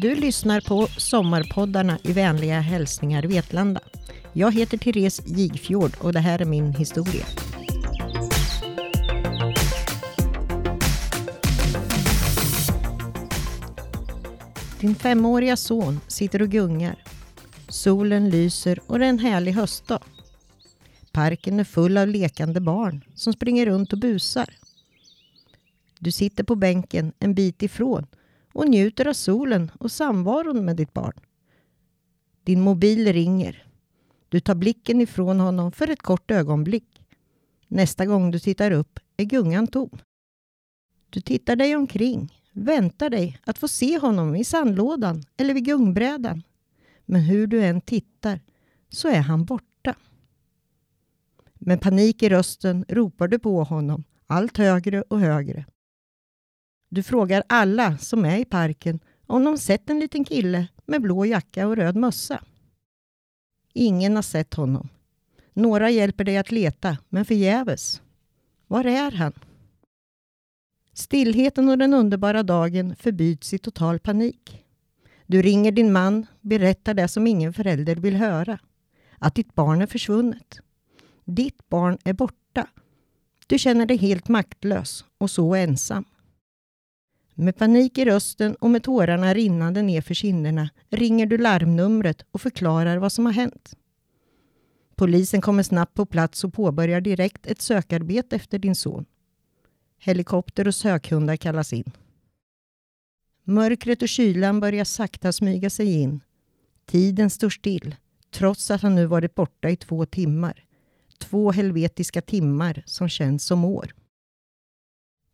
Du lyssnar på Sommarpoddarna i vänliga hälsningar Vetlanda. Jag heter Therese Jigfjord och det här är min historia. Din femåriga son sitter och gungar. Solen lyser och det är en härlig höstdag. Parken är full av lekande barn som springer runt och busar. Du sitter på bänken en bit ifrån och njuter av solen och samvaron med ditt barn. Din mobil ringer. Du tar blicken ifrån honom för ett kort ögonblick. Nästa gång du tittar upp är gungan tom. Du tittar dig omkring, väntar dig att få se honom i sandlådan eller vid gungbrädan. Men hur du än tittar så är han borta. Med panik i rösten ropar du på honom allt högre och högre. Du frågar alla som är i parken om de sett en liten kille med blå jacka och röd mössa. Ingen har sett honom. Några hjälper dig att leta, men förgäves. Var är han? Stillheten och den underbara dagen förbyts i total panik. Du ringer din man, berättar det som ingen förälder vill höra. Att ditt barn är försvunnet. Ditt barn är borta. Du känner dig helt maktlös och så ensam. Med panik i rösten och med tårarna rinnande ner för kinderna ringer du larmnumret och förklarar vad som har hänt. Polisen kommer snabbt på plats och påbörjar direkt ett sökarbete efter din son. Helikopter och sökhundar kallas in. Mörkret och kylan börjar sakta smyga sig in. Tiden står still, trots att han nu varit borta i två timmar. Två helvetiska timmar som känns som år.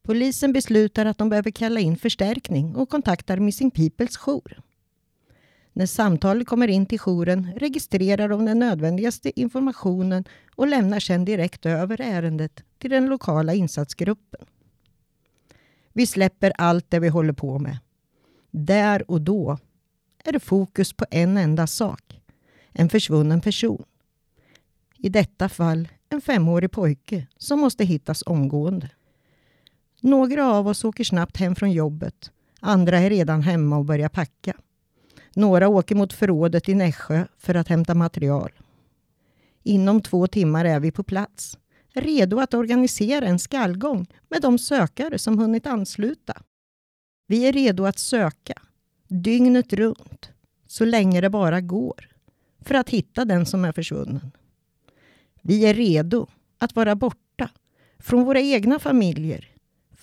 Polisen beslutar att de behöver kalla in förstärkning och kontaktar Missing Peoples jour. När samtalet kommer in till jouren registrerar de den nödvändigaste informationen och lämnar sedan direkt över ärendet till den lokala insatsgruppen. Vi släpper allt det vi håller på med. Där och då är det fokus på en enda sak. En försvunnen person. I detta fall en femårig pojke som måste hittas omgående. Några av oss åker snabbt hem från jobbet. Andra är redan hemma och börjar packa. Några åker mot förrådet i Nässjö för att hämta material. Inom två timmar är vi på plats, redo att organisera en skallgång med de sökare som hunnit ansluta. Vi är redo att söka, dygnet runt, så länge det bara går, för att hitta den som är försvunnen. Vi är redo att vara borta från våra egna familjer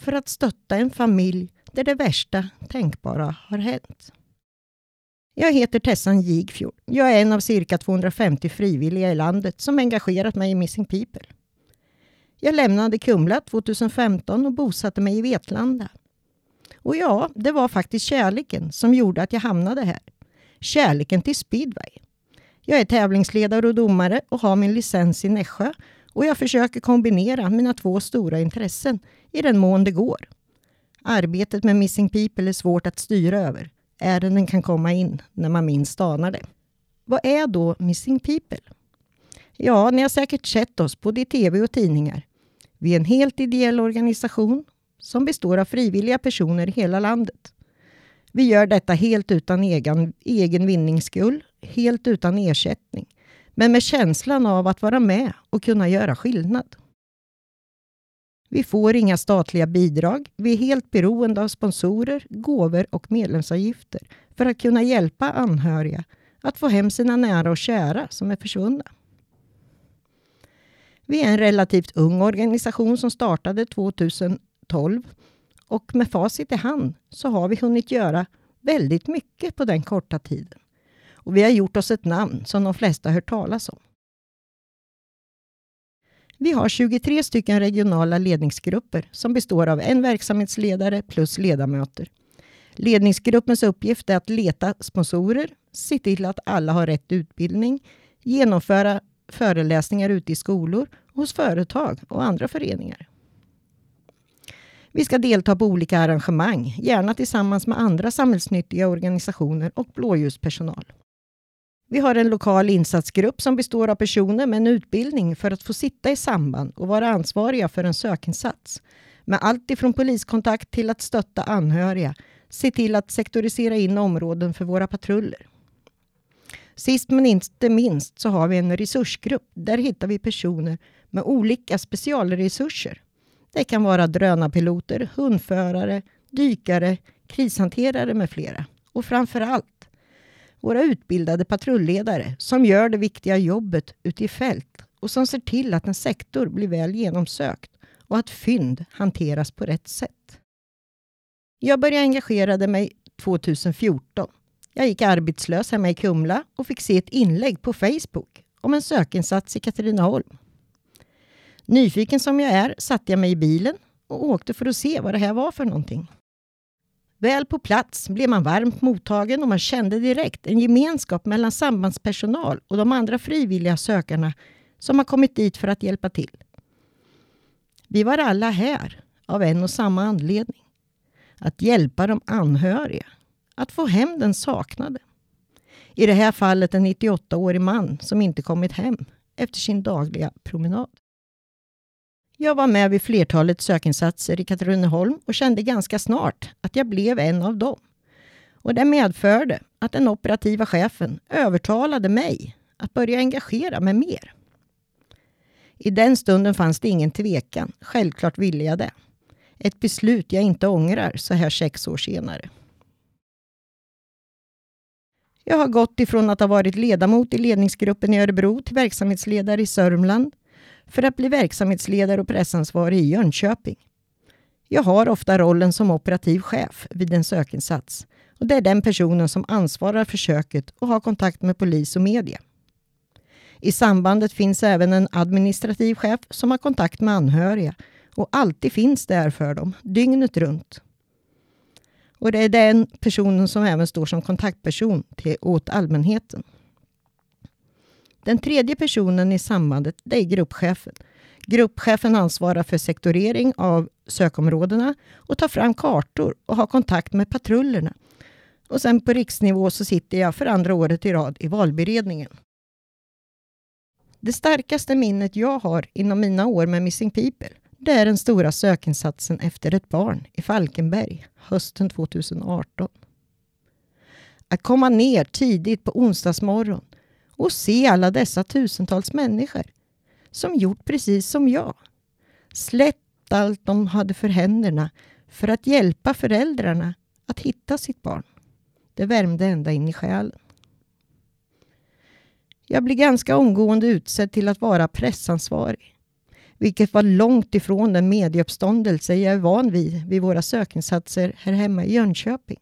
för att stötta en familj där det värsta tänkbara har hänt. Jag heter Tessan Jigfjord. Jag är en av cirka 250 frivilliga i landet som engagerat mig i Missing People. Jag lämnade Kumla 2015 och bosatte mig i Vetlanda. Och ja, det var faktiskt kärleken som gjorde att jag hamnade här. Kärleken till speedway. Jag är tävlingsledare och domare och har min licens i Nässjö och jag försöker kombinera mina två stora intressen i den mån det går. Arbetet med Missing People är svårt att styra över. Ärenden kan komma in när man minst anar det. Vad är då Missing People? Ja, ni har säkert sett oss både i tv och tidningar. Vi är en helt ideell organisation som består av frivilliga personer i hela landet. Vi gör detta helt utan egen, egen vinningsskull, helt utan ersättning, men med känslan av att vara med och kunna göra skillnad. Vi får inga statliga bidrag. Vi är helt beroende av sponsorer, gåvor och medlemsavgifter för att kunna hjälpa anhöriga att få hem sina nära och kära som är försvunna. Vi är en relativt ung organisation som startade 2012 och med facit i hand så har vi hunnit göra väldigt mycket på den korta tiden. Och vi har gjort oss ett namn som de flesta hört talas om. Vi har 23 stycken regionala ledningsgrupper som består av en verksamhetsledare plus ledamöter. Ledningsgruppens uppgift är att leta sponsorer, se till att alla har rätt utbildning, genomföra föreläsningar ute i skolor, hos företag och andra föreningar. Vi ska delta på olika arrangemang, gärna tillsammans med andra samhällsnyttiga organisationer och blåljuspersonal. Vi har en lokal insatsgrupp som består av personer med en utbildning för att få sitta i samband och vara ansvariga för en sökinsats. Med allt ifrån poliskontakt till att stötta anhöriga se till att sektorisera in områden för våra patruller. Sist men inte minst så har vi en resursgrupp. Där hittar vi personer med olika specialresurser. Det kan vara drönarpiloter, hundförare, dykare, krishanterare med flera. Och framför allt våra utbildade patrulledare som gör det viktiga jobbet ute i fält och som ser till att en sektor blir väl genomsökt och att fynd hanteras på rätt sätt. Jag började engagera mig 2014. Jag gick arbetslös hemma i Kumla och fick se ett inlägg på Facebook om en sökinsats i Katrineholm. Nyfiken som jag är satte jag mig i bilen och åkte för att se vad det här var för någonting. Väl på plats blev man varmt mottagen och man kände direkt en gemenskap mellan sambandspersonal och de andra frivilliga sökarna som har kommit dit för att hjälpa till. Vi var alla här av en och samma anledning. Att hjälpa de anhöriga. Att få hem den saknade. I det här fallet en 98-årig man som inte kommit hem efter sin dagliga promenad. Jag var med vid flertalet sökinsatser i Katrineholm och kände ganska snart att jag blev en av dem. Och det medförde att den operativa chefen övertalade mig att börja engagera mig mer. I den stunden fanns det ingen tvekan. Självklart ville jag det. Ett beslut jag inte ångrar så här sex år senare. Jag har gått ifrån att ha varit ledamot i ledningsgruppen i Örebro till verksamhetsledare i Sörmland för att bli verksamhetsledare och pressansvarig i Jönköping. Jag har ofta rollen som operativ chef vid en sökinsats och det är den personen som ansvarar för söket och har kontakt med polis och media. I sambandet finns även en administrativ chef som har kontakt med anhöriga och alltid finns där för dem, dygnet runt. Och det är den personen som även står som kontaktperson till, åt allmänheten. Den tredje personen i sambandet det är gruppchefen. Gruppchefen ansvarar för sektorering av sökområdena och tar fram kartor och har kontakt med patrullerna. Och sen på riksnivå så sitter jag för andra året i rad i valberedningen. Det starkaste minnet jag har inom mina år med Missing People det är den stora sökinsatsen efter ett barn i Falkenberg hösten 2018. Att komma ner tidigt på onsdagsmorgon och se alla dessa tusentals människor som gjort precis som jag. Släppt allt de hade för händerna för att hjälpa föräldrarna att hitta sitt barn. Det värmde ända in i själen. Jag blev ganska omgående utsedd till att vara pressansvarig. Vilket var långt ifrån den medieuppståndelse jag är van vid vid våra sökinsatser här hemma i Jönköping.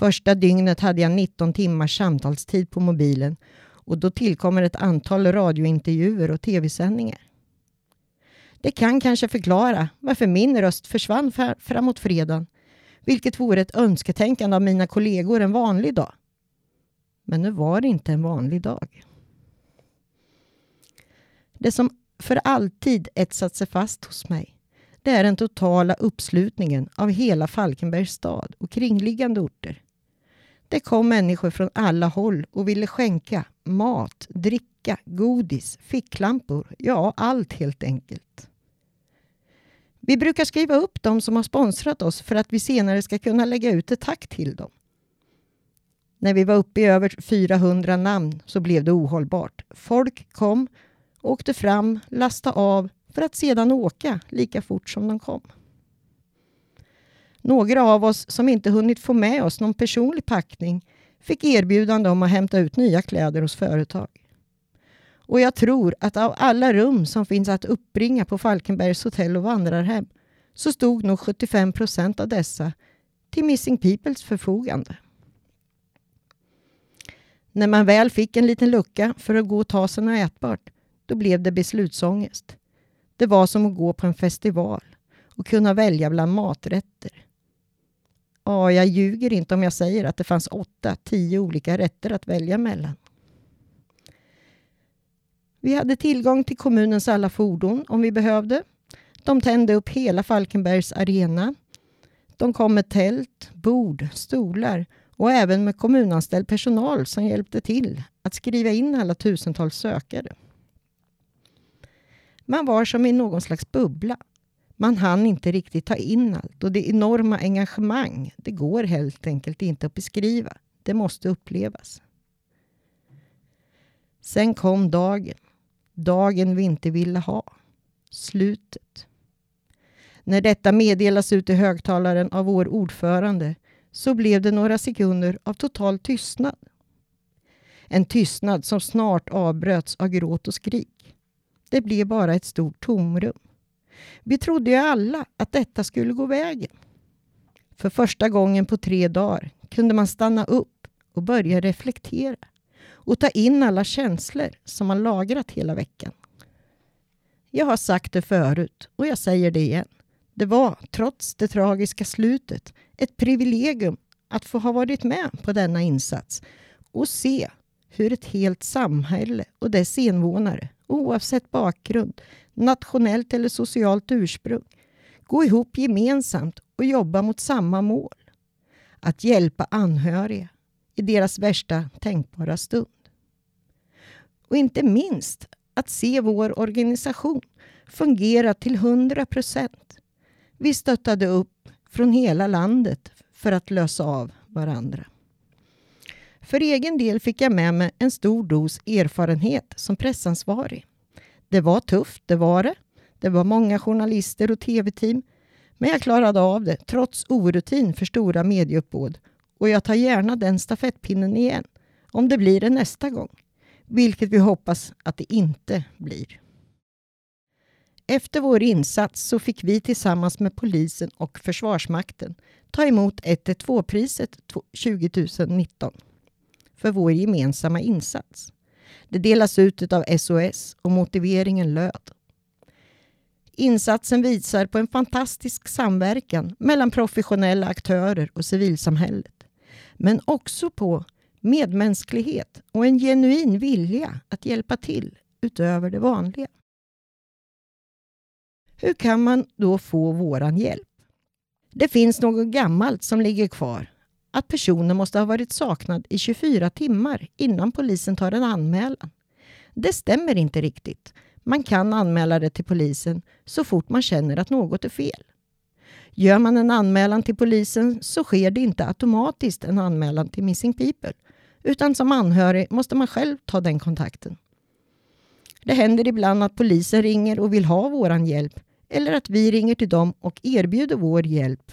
Första dygnet hade jag 19 timmars samtalstid på mobilen och då tillkommer ett antal radiointervjuer och tv-sändningar. Det kan kanske förklara varför min röst försvann framåt fredagen, vilket vore ett önsketänkande av mina kollegor en vanlig dag. Men nu var det inte en vanlig dag. Det som för alltid etsat sig fast hos mig det är den totala uppslutningen av hela Falkenbergs stad och kringliggande orter. Det kom människor från alla håll och ville skänka mat, dricka, godis, ficklampor, ja allt helt enkelt. Vi brukar skriva upp de som har sponsrat oss för att vi senare ska kunna lägga ut ett tack till dem. När vi var uppe i över 400 namn så blev det ohållbart. Folk kom, åkte fram, lastade av för att sedan åka lika fort som de kom. Några av oss som inte hunnit få med oss någon personlig packning fick erbjudande om att hämta ut nya kläder hos företag. Och jag tror att av alla rum som finns att uppbringa på Falkenbergs hotell och vandrarhem så stod nog 75 procent av dessa till Missing Peoples förfogande. När man väl fick en liten lucka för att gå och ta sig något ätbart, då blev det beslutsångest. Det var som att gå på en festival och kunna välja bland maträtter. Ja, jag ljuger inte om jag säger att det fanns åtta, tio olika rätter att välja mellan. Vi hade tillgång till kommunens alla fordon om vi behövde. De tände upp hela Falkenbergs arena. De kom med tält, bord, stolar och även med kommunanställd personal som hjälpte till att skriva in alla tusentals sökare. Man var som i någon slags bubbla. Man hann inte riktigt ta in allt och det enorma engagemang, det går helt enkelt inte att beskriva. Det måste upplevas. Sen kom dagen. Dagen vi inte ville ha. Slutet. När detta meddelas ut i högtalaren av vår ordförande så blev det några sekunder av total tystnad. En tystnad som snart avbröts av gråt och skrik. Det blev bara ett stort tomrum. Vi trodde ju alla att detta skulle gå vägen. För första gången på tre dagar kunde man stanna upp och börja reflektera och ta in alla känslor som man lagrat hela veckan. Jag har sagt det förut och jag säger det igen. Det var, trots det tragiska slutet, ett privilegium att få ha varit med på denna insats och se hur ett helt samhälle och dess invånare, oavsett bakgrund, nationellt eller socialt ursprung, gå ihop gemensamt och jobba mot samma mål. Att hjälpa anhöriga i deras värsta tänkbara stund. Och inte minst att se vår organisation fungera till 100 procent. Vi stöttade upp från hela landet för att lösa av varandra. För egen del fick jag med mig en stor dos erfarenhet som pressansvarig. Det var tufft, det var det. Det var många journalister och tv-team. Men jag klarade av det trots orutin för stora medieuppbåd. Och jag tar gärna den stafettpinnen igen. Om det blir det nästa gång. Vilket vi hoppas att det inte blir. Efter vår insats så fick vi tillsammans med polisen och Försvarsmakten ta emot 112-priset 2019 för vår gemensamma insats. Det delas ut av SOS och motiveringen löd. Insatsen visar på en fantastisk samverkan mellan professionella aktörer och civilsamhället. Men också på medmänsklighet och en genuin vilja att hjälpa till utöver det vanliga. Hur kan man då få våran hjälp? Det finns något gammalt som ligger kvar. Att personen måste ha varit saknad i 24 timmar innan polisen tar en anmälan. Det stämmer inte riktigt. Man kan anmäla det till polisen så fort man känner att något är fel. Gör man en anmälan till polisen så sker det inte automatiskt en anmälan till Missing People utan som anhörig måste man själv ta den kontakten. Det händer ibland att polisen ringer och vill ha vår hjälp eller att vi ringer till dem och erbjuder vår hjälp.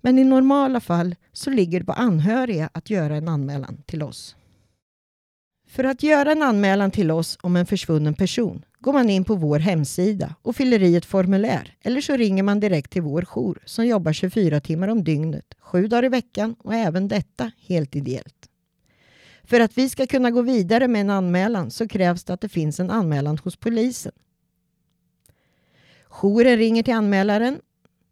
Men i normala fall så ligger det på anhöriga att göra en anmälan till oss. För att göra en anmälan till oss om en försvunnen person går man in på vår hemsida och fyller i ett formulär eller så ringer man direkt till vår jour som jobbar 24 timmar om dygnet, sju dagar i veckan och även detta helt ideellt. För att vi ska kunna gå vidare med en anmälan så krävs det att det finns en anmälan hos polisen. Jouren ringer till anmälaren.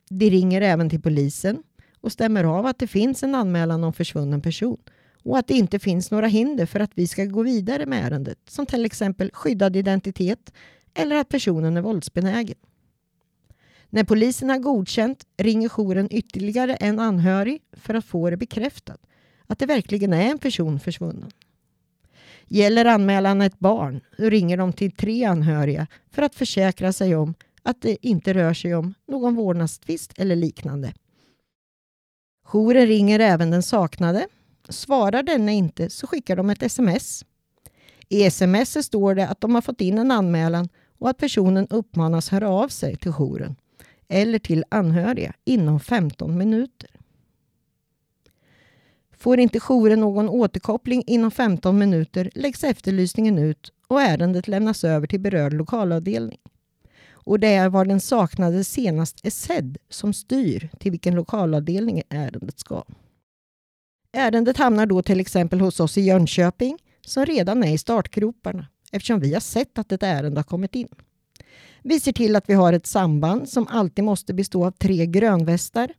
De ringer även till polisen och stämmer av att det finns en anmälan om försvunnen person och att det inte finns några hinder för att vi ska gå vidare med ärendet som till exempel skyddad identitet eller att personen är våldsbenägen. När polisen har godkänt ringer jouren ytterligare en anhörig för att få det bekräftat att det verkligen är en person försvunnen. Gäller anmälan ett barn ringer de till tre anhöriga för att försäkra sig om att det inte rör sig om någon vårdnadstvist eller liknande. Jouren ringer även den saknade. Svarar denna inte så skickar de ett sms. I sms står det att de har fått in en anmälan och att personen uppmanas höra av sig till jouren eller till anhöriga inom 15 minuter. Får inte jouren någon återkoppling inom 15 minuter läggs efterlysningen ut och ärendet lämnas över till berörd lokalavdelning. Och det är var den saknade senast är sedd som styr till vilken lokalavdelning ärendet ska. Ärendet hamnar då till exempel hos oss i Jönköping som redan är i startgroparna eftersom vi har sett att ett ärende har kommit in. Vi ser till att vi har ett samband som alltid måste bestå av tre grönvästar.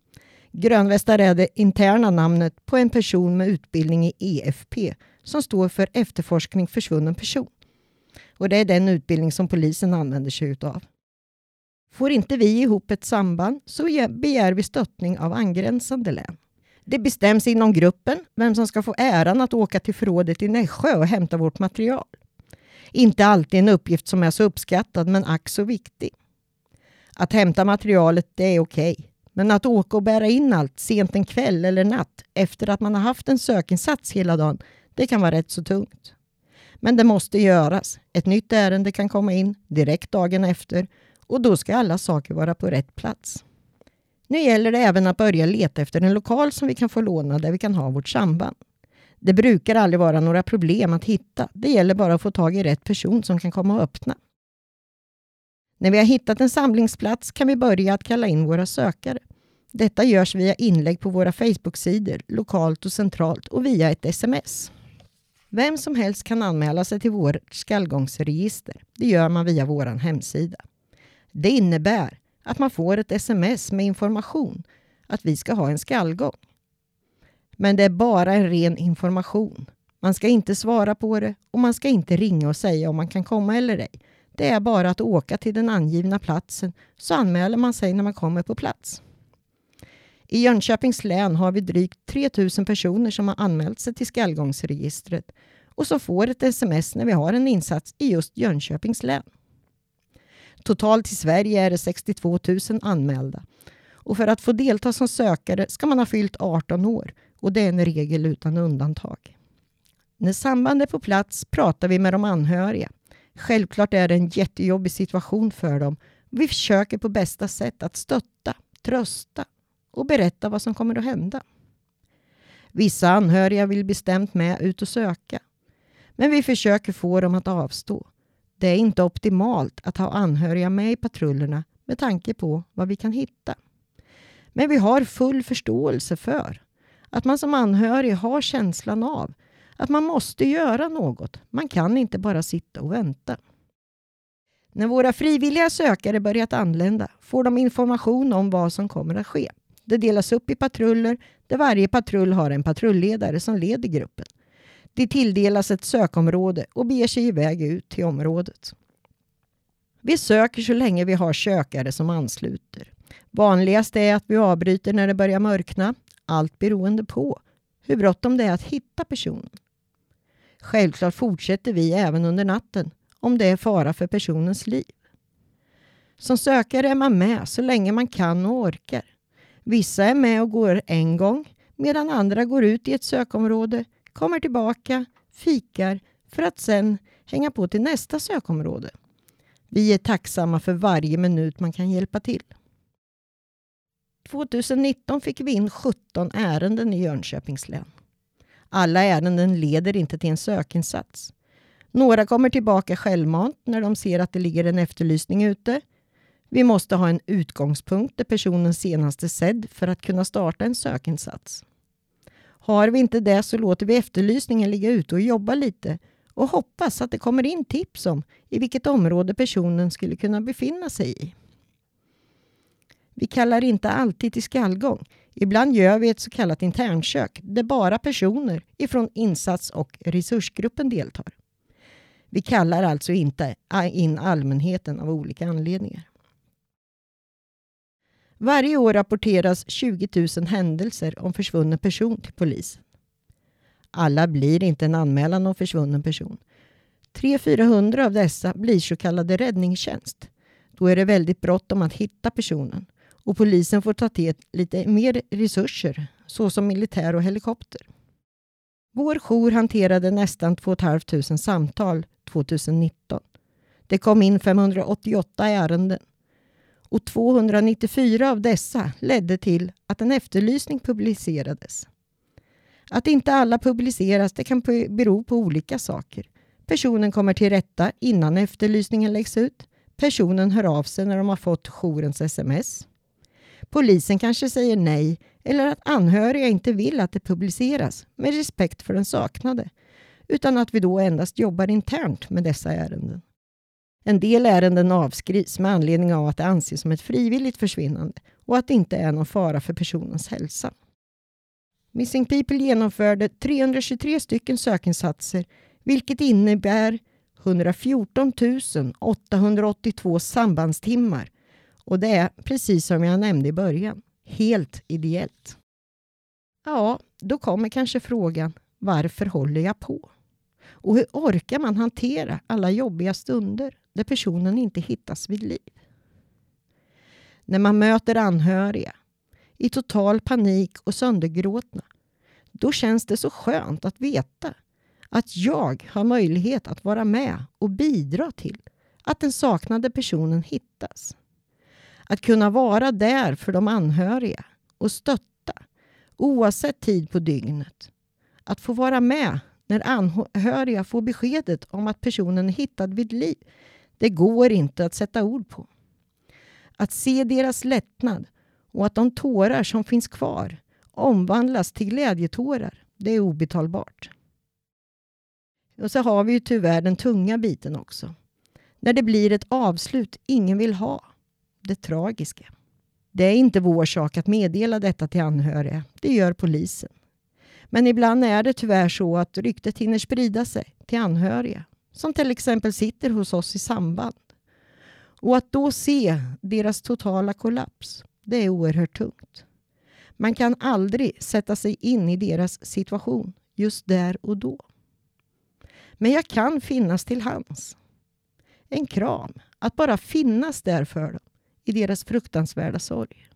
Grönvästar är det interna namnet på en person med utbildning i EFP som står för efterforskning försvunnen person. Och det är den utbildning som polisen använder sig utav. Får inte vi ihop ett samband så begär vi stöttning av angränsande län. Det bestäms inom gruppen vem som ska få äran att åka till förrådet i Nässjö och hämta vårt material. Inte alltid en uppgift som är så uppskattad, men ack så viktig. Att hämta materialet det är okej. Okay. Men att åka och bära in allt sent en kväll eller natt efter att man har haft en sökinsats hela dagen, det kan vara rätt så tungt. Men det måste göras. Ett nytt ärende kan komma in direkt dagen efter och då ska alla saker vara på rätt plats. Nu gäller det även att börja leta efter en lokal som vi kan få låna där vi kan ha vårt samband. Det brukar aldrig vara några problem att hitta. Det gäller bara att få tag i rätt person som kan komma och öppna. När vi har hittat en samlingsplats kan vi börja att kalla in våra sökare. Detta görs via inlägg på våra Facebook-sidor, lokalt och centralt och via ett sms. Vem som helst kan anmäla sig till vårt skallgångsregister. Det gör man via vår hemsida. Det innebär att man får ett sms med information att vi ska ha en skallgång. Men det är bara en ren information. Man ska inte svara på det och man ska inte ringa och säga om man kan komma eller ej. Det är bara att åka till den angivna platsen så anmäler man sig när man kommer på plats. I Jönköpings län har vi drygt 3 000 personer som har anmält sig till skallgångsregistret och som får ett sms när vi har en insats i just Jönköpings län. Totalt i Sverige är det 62 000 anmälda. Och för att få delta som sökare ska man ha fyllt 18 år och det är en regel utan undantag. När samband är på plats pratar vi med de anhöriga. Självklart är det en jättejobbig situation för dem. Vi försöker på bästa sätt att stötta, trösta och berätta vad som kommer att hända. Vissa anhöriga vill bestämt med ut och söka. Men vi försöker få dem att avstå. Det är inte optimalt att ha anhöriga med i patrullerna med tanke på vad vi kan hitta. Men vi har full förståelse för att man som anhörig har känslan av att man måste göra något. Man kan inte bara sitta och vänta. När våra frivilliga sökare börjat anlända får de information om vad som kommer att ske. Det delas upp i patruller där varje patrull har en patrulledare som leder gruppen. De tilldelas ett sökområde och beger sig iväg ut till området. Vi söker så länge vi har sökare som ansluter. Vanligast är att vi avbryter när det börjar mörkna, allt beroende på hur bråttom det är att hitta personen. Självklart fortsätter vi även under natten om det är fara för personens liv. Som sökare är man med så länge man kan och orkar. Vissa är med och går en gång medan andra går ut i ett sökområde, kommer tillbaka, fikar för att sen hänga på till nästa sökområde. Vi är tacksamma för varje minut man kan hjälpa till. 2019 fick vi in 17 ärenden i Jönköpings län. Alla ärenden leder inte till en sökinsats. Några kommer tillbaka självmant när de ser att det ligger en efterlysning ute. Vi måste ha en utgångspunkt där personen senast är sedd för att kunna starta en sökinsats. Har vi inte det så låter vi efterlysningen ligga ute och jobba lite och hoppas att det kommer in tips om i vilket område personen skulle kunna befinna sig i. Vi kallar inte alltid till skallgång. Ibland gör vi ett så kallat internsök där bara personer ifrån insats och resursgruppen deltar. Vi kallar alltså inte in allmänheten av olika anledningar. Varje år rapporteras 20 000 händelser om försvunnen person till polisen. Alla blir inte en anmälan om försvunnen person. 300-400 av dessa blir så kallade räddningstjänst. Då är det väldigt bråttom att hitta personen och polisen får ta till lite mer resurser såsom militär och helikopter. Vår jour hanterade nästan 2 500 samtal 2019. Det kom in 588 ärenden och 294 av dessa ledde till att en efterlysning publicerades. Att inte alla publiceras det kan bero på olika saker. Personen kommer till rätta innan efterlysningen läggs ut. Personen hör av sig när de har fått jourens sms. Polisen kanske säger nej eller att anhöriga inte vill att det publiceras med respekt för den saknade utan att vi då endast jobbar internt med dessa ärenden. En del ärenden avskrivs med anledning av att det anses som ett frivilligt försvinnande och att det inte är någon fara för personens hälsa. Missing People genomförde 323 stycken sökinsatser vilket innebär 114 882 sambandstimmar och det är precis som jag nämnde i början, helt ideellt. Ja, då kommer kanske frågan varför håller jag på? Och hur orkar man hantera alla jobbiga stunder där personen inte hittas vid liv? när man möter anhöriga i total panik och söndergråtna, då känns det så skönt att veta att jag har möjlighet att vara med och bidra till att den saknade personen hittas. Att kunna vara där för de anhöriga och stötta oavsett tid på dygnet. Att få vara med när anhöriga får beskedet om att personen är hittad vid liv. Det går inte att sätta ord på. Att se deras lättnad och att de tårar som finns kvar omvandlas till glädjetårar, det är obetalbart. Och så har vi ju tyvärr den tunga biten också. När det blir ett avslut ingen vill ha. Det tragiska. Det är inte vår sak att meddela detta till anhöriga. Det gör polisen. Men ibland är det tyvärr så att ryktet hinner sprida sig till anhöriga som till exempel sitter hos oss i samband. Och att då se deras totala kollaps, det är oerhört tungt. Man kan aldrig sätta sig in i deras situation just där och då. Men jag kan finnas till hands. En kram, att bara finnas där för dem i deras fruktansvärda sorg.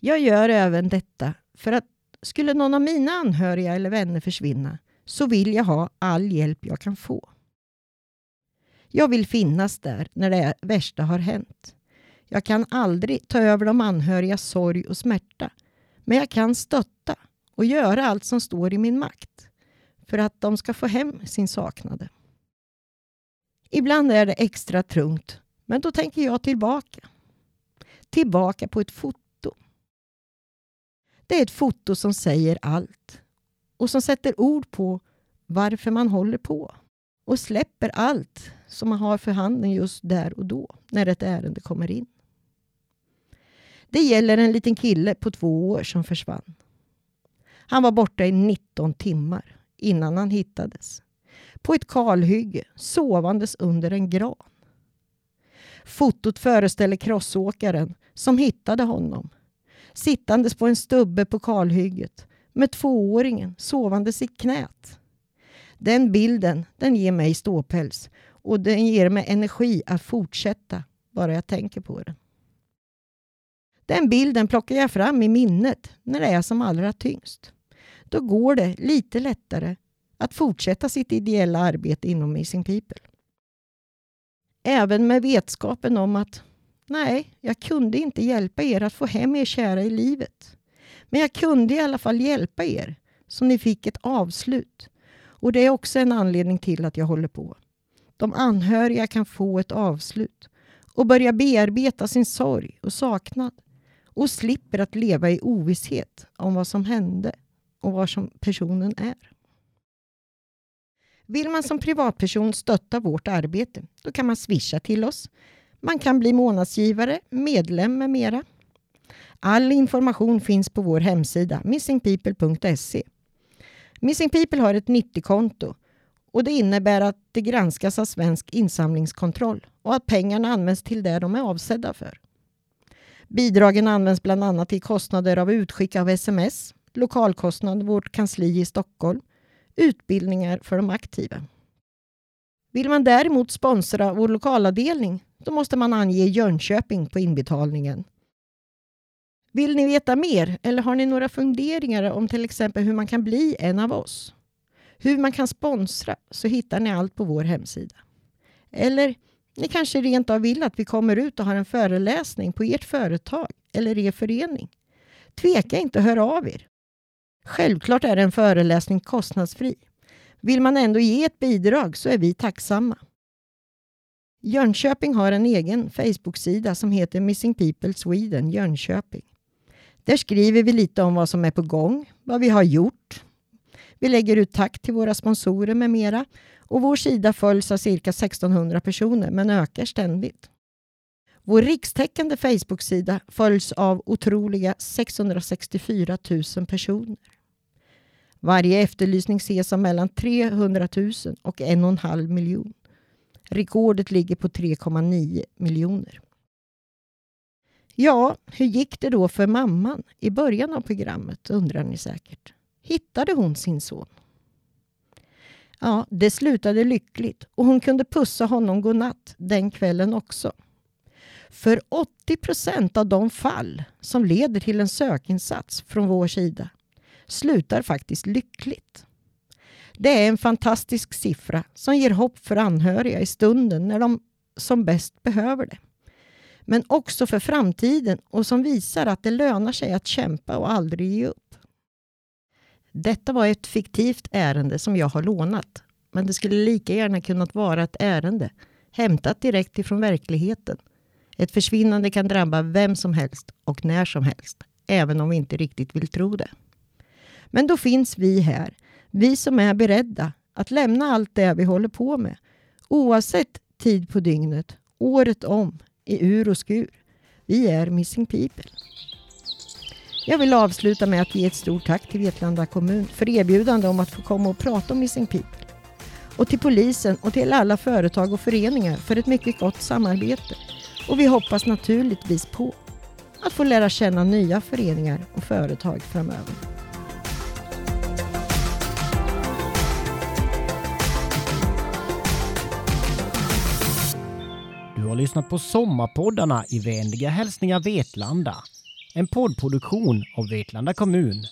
Jag gör även detta för att skulle någon av mina anhöriga eller vänner försvinna så vill jag ha all hjälp jag kan få. Jag vill finnas där när det värsta har hänt. Jag kan aldrig ta över de anhörigas sorg och smärta. Men jag kan stötta och göra allt som står i min makt för att de ska få hem sin saknade. Ibland är det extra tungt, men då tänker jag tillbaka. Tillbaka på ett foto. Det är ett foto som säger allt och som sätter ord på varför man håller på och släpper allt som man har för handen just där och då när ett ärende kommer in. Det gäller en liten kille på två år som försvann. Han var borta i 19 timmar innan han hittades. På ett kalhygge, sovandes under en gran. Fotot föreställer krossåkaren som hittade honom. Sittandes på en stubbe på kalhygget med tvååringen sovandes i knät. Den bilden den ger mig ståpäls och den ger mig energi att fortsätta bara jag tänker på den. Den bilden plockar jag fram i minnet när det är som allra tyngst. Då går det lite lättare att fortsätta sitt ideella arbete inom Missing People. Även med vetskapen om att nej, jag kunde inte hjälpa er att få hem er kära i livet. Men jag kunde i alla fall hjälpa er så ni fick ett avslut. Och det är också en anledning till att jag håller på. De anhöriga kan få ett avslut och börja bearbeta sin sorg och saknad och slipper att leva i ovisshet om vad som hände och vad som personen är. Vill man som privatperson stötta vårt arbete, då kan man swisha till oss. Man kan bli månadsgivare, medlem med mera. All information finns på vår hemsida missingpeople.se. Missing People har ett 90-konto och det innebär att det granskas av Svensk insamlingskontroll och att pengarna används till det de är avsedda för. Bidragen används bland annat till kostnader av utskick av sms, lokalkostnad vårt kansli i Stockholm, utbildningar för de aktiva. Vill man däremot sponsra vår lokalavdelning då måste man ange Jönköping på inbetalningen. Vill ni veta mer eller har ni några funderingar om till exempel hur man kan bli en av oss? Hur man kan sponsra så hittar ni allt på vår hemsida. Eller ni kanske rent av vill att vi kommer ut och har en föreläsning på ert företag eller er förening. Tveka inte att höra av er. Självklart är en föreläsning kostnadsfri. Vill man ändå ge ett bidrag så är vi tacksamma. Jönköping har en egen Facebook-sida som heter Missing People Sweden Jönköping. Där skriver vi lite om vad som är på gång, vad vi har gjort. Vi lägger ut tack till våra sponsorer med mera och vår sida följs av cirka 1600 personer men ökar ständigt. Vår rikstäckande Facebook-sida följs av otroliga 664 000 personer. Varje efterlysning ses av mellan 300 000 och 1,5 miljon. Rekordet ligger på 3,9 miljoner. Ja, hur gick det då för mamman i början av programmet undrar ni säkert. Hittade hon sin son? Ja, det slutade lyckligt och hon kunde pussa honom godnatt den kvällen också. För 80 procent av de fall som leder till en sökinsats från vår sida slutar faktiskt lyckligt. Det är en fantastisk siffra som ger hopp för anhöriga i stunden när de som bäst behöver det. Men också för framtiden och som visar att det lönar sig att kämpa och aldrig ge upp. Detta var ett fiktivt ärende som jag har lånat. Men det skulle lika gärna kunnat vara ett ärende hämtat direkt ifrån verkligheten. Ett försvinnande kan drabba vem som helst och när som helst, även om vi inte riktigt vill tro det. Men då finns vi här, vi som är beredda att lämna allt det vi håller på med, oavsett tid på dygnet, året om, i ur och skur. Vi är Missing People. Jag vill avsluta med att ge ett stort tack till Vetlanda kommun för erbjudande om att få komma och prata om Missing People. Och till polisen och till alla företag och föreningar för ett mycket gott samarbete. Och vi hoppas naturligtvis på att få lära känna nya föreningar och företag framöver. Lyssnat på Sommarpoddarna i Vänliga hälsningar Vetlanda. En poddproduktion av Vetlanda kommun